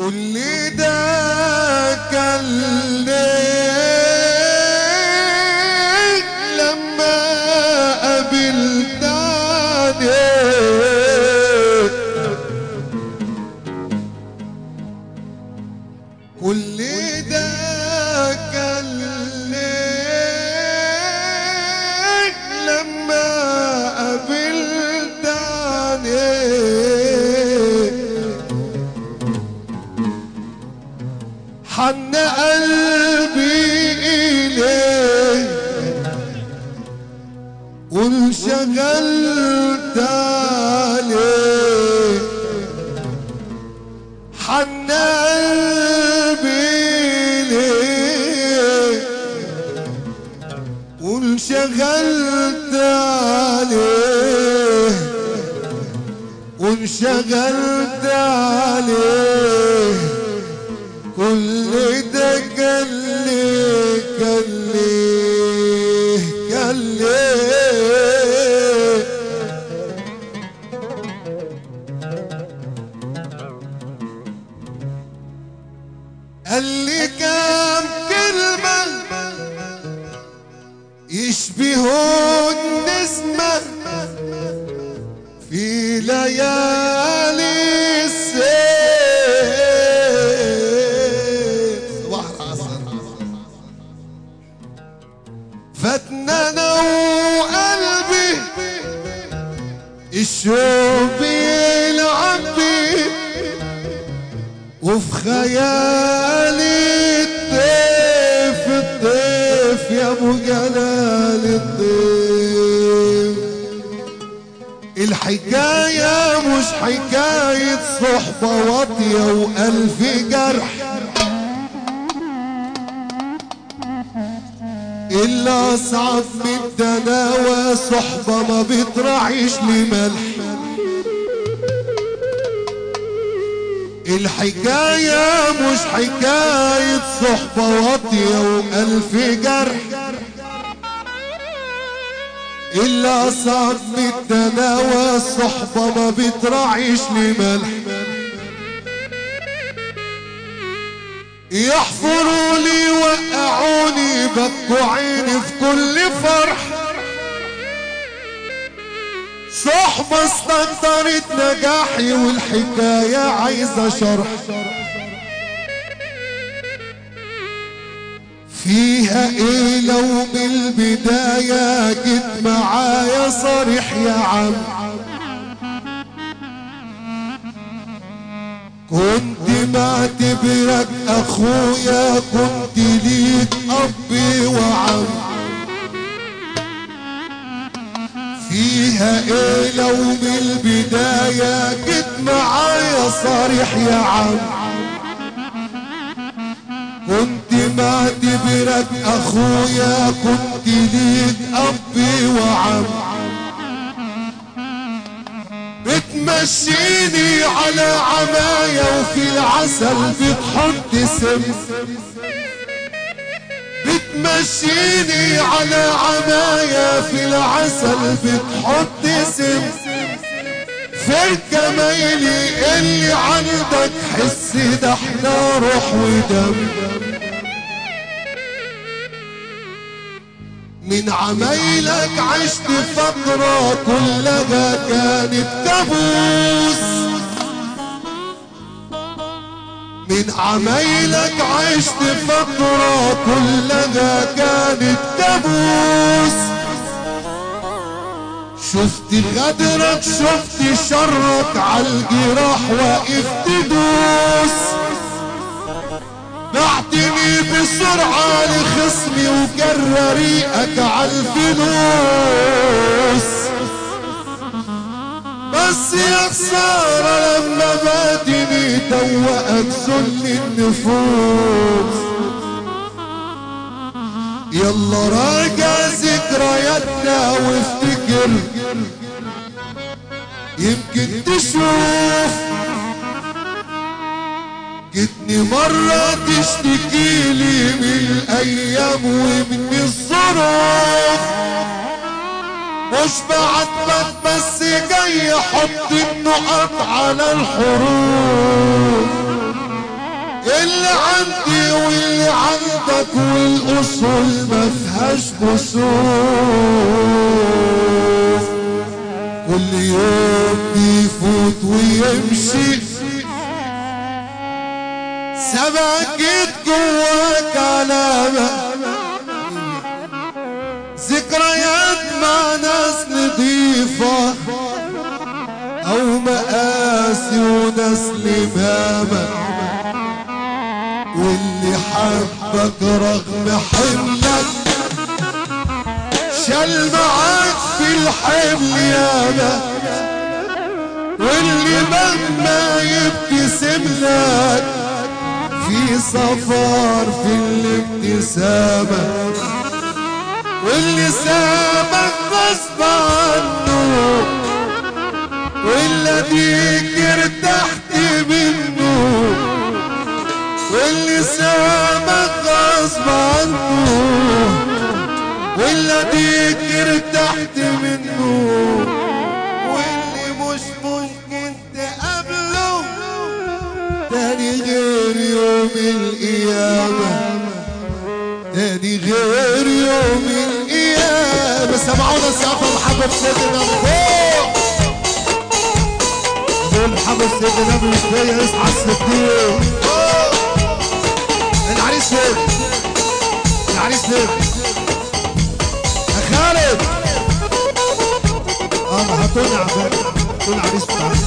كل ده كان وانشغلت عليه وانشغلت عليه. كل ده كان ليه كان ليه فتننا وقلبي الشوق بيلعب بيه وفي خيالي الطيف الطيف يا ابو جلال الطيف الحكاية مش حكاية صحبة واطية وألف جرح. إلا أصعب من الدناوى صحبة ما بتراعيش لملح الحكاية مش حكاية صحبة واطية وألف جرح إلا أصعب من التناوى الصحبة ما بتراعيش لملح يحفروا لي وقعوني بكوا عيني في كل فرح. صحبة استكترت نجاحي والحكاية عايزة شرح. فيها إيه لو من البداية جيت معايا صريح يا عم؟ كنت بعتبرك أخويا كنت ليك أبي وعم. فيها إيه لو من البداية؟ جيت معايا صريح يا عم. كنت معتبرك أخويا كنت ليك أبي وعم. بتمشيني على عماية وفي العسل بتحط سم. بتمشيني على عماية في العسل بتحط سم. في الجمايلي اللي عندك حس ده إحنا روح ودم. من عمايلك عشت فترة كلها كانت كابوس من عمايلك عشت فترة كلها كانت كابوس شفت غدرك شفت شرك عالجراح واقف تدوس. بعتني بسرعة لخصمي وجر ريقك عالفلوس بس يا خسارة لما بعتني دوقك ذل النفوس. يلا راجع ذكرياتنا وافتكر. يمكن تشوف مرة تشتكي لي من الأيام ومن الظروف. مش بعاتبك بس جاي أحط النقط على الحروف. اللي عندي واللي عندك والأصول ما فيهاش كسوف كل يوم بيفوت ويمشي سبكت جواك علامة ذكريات مع ناس نضيفة أو مقاسي وناس لمامة. واللي حبك رغم حملك شال معاك في الحمل ياما واللي مهما يبتسم لك في صفار في الابتسامة واللي سابك غصب عنه والذيك ارتحت منه. واللي سابك غصب عنه والذيك ارتحت منه. يوم القيامة. تاني غير يوم القيامة. سمعونا سقف محبة سيدنا فوق. دول سيدنا مش جاي اصحى الصديق العريس فين العريس فين يا خالد. آه هاتوني عباد هاتوني عريس بتاعي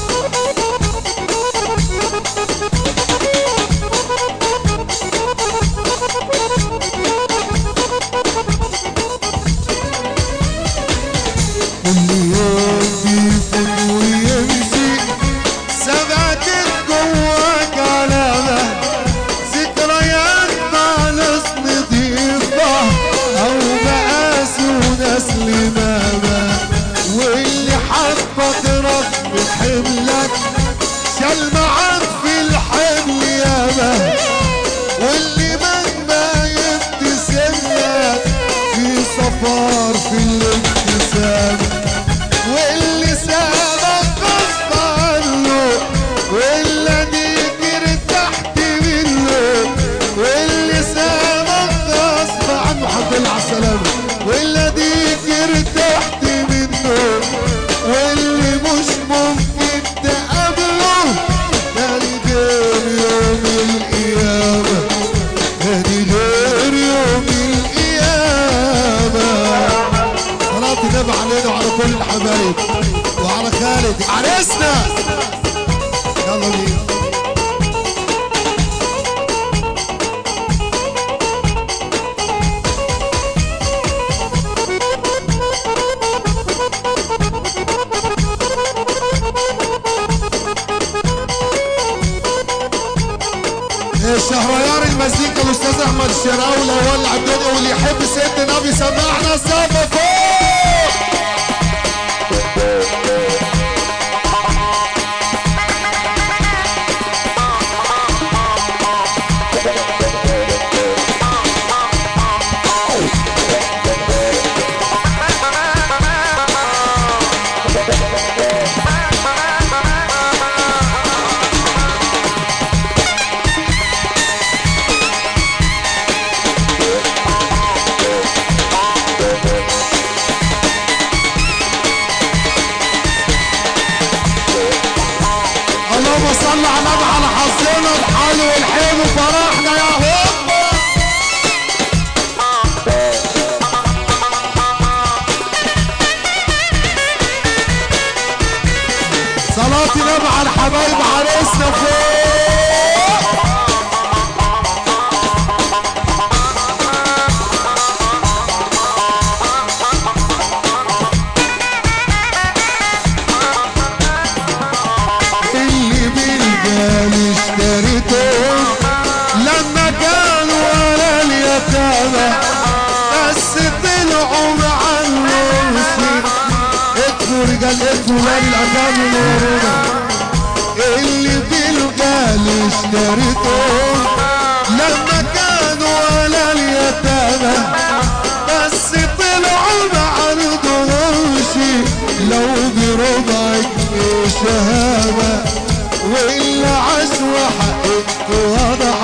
النبي علينا وعلى كل الحبايب وعلى خالد عرسنا يلا بينا. شهريار المزيكا الاستاذ أحمد الشراوي لو ولع الدنيا واللي يحب سيدنا النبي سمعنا السقف فوق Yeah. النبي على الحبايب عريسنا فوق رجال اكفوا ولاد الاغاني الوروده اللي بالجال اشتريتهم لما كانوا على اليتامى بس طلعوا مع الدروش لو بربعك شهامة وإلا عشوة حقك واضحة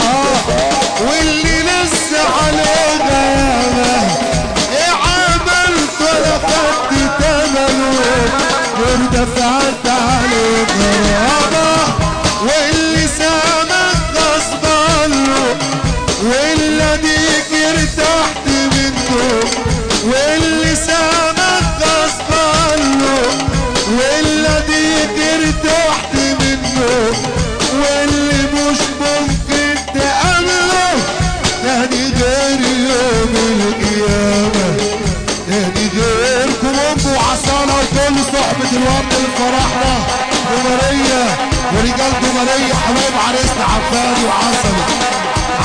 ورجال جمهورية حبايب عريسنا عفاري وعسلي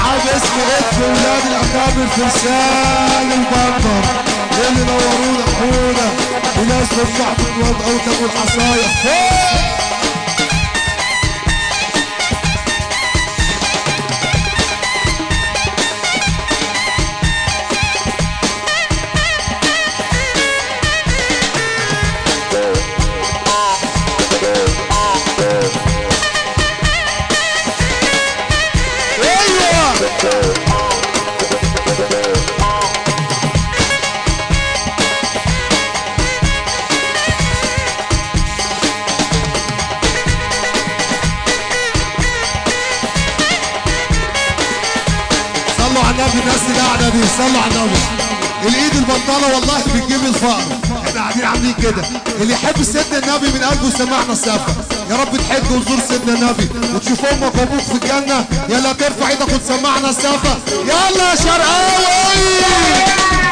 عاد اسم ادف ولاد الاكابر فرسان البندر اللي نورونا حونا وناس مفتاحة الواد اوتك والحصايا فوق على النبي الإيد البطالة والله بتجيب الفقر. إحنا قاعدين عاملين كده. اللي يحب سيدنا النبي من قلبه يسمعنا السقفه يا رب تحج وتزور سيدنا النبي. وتشوف أمك وابوك في الجنة. يلا ترفع إيدك وتسمعنا السقفه يلا يا شرقاوي!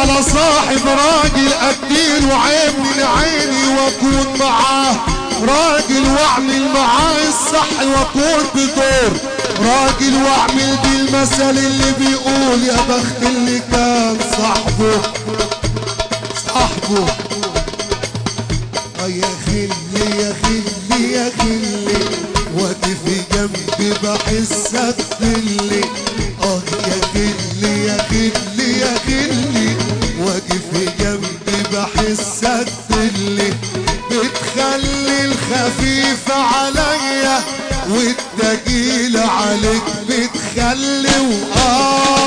على صاحب راجل أدين وعيني لعيني وأكون معاه. راجل وأعمل معاه الصح وأكون بدور. راجل وأعمل بيه المثل اللي بيقول يا بخت اللي كان صاحبه. صاحبه. يا خلي يا خلي يا خلي واقف جنبي بحسك خلي بحسك خلي بتخلي الخفيف عليا والتقيل عليك بتخلي وآه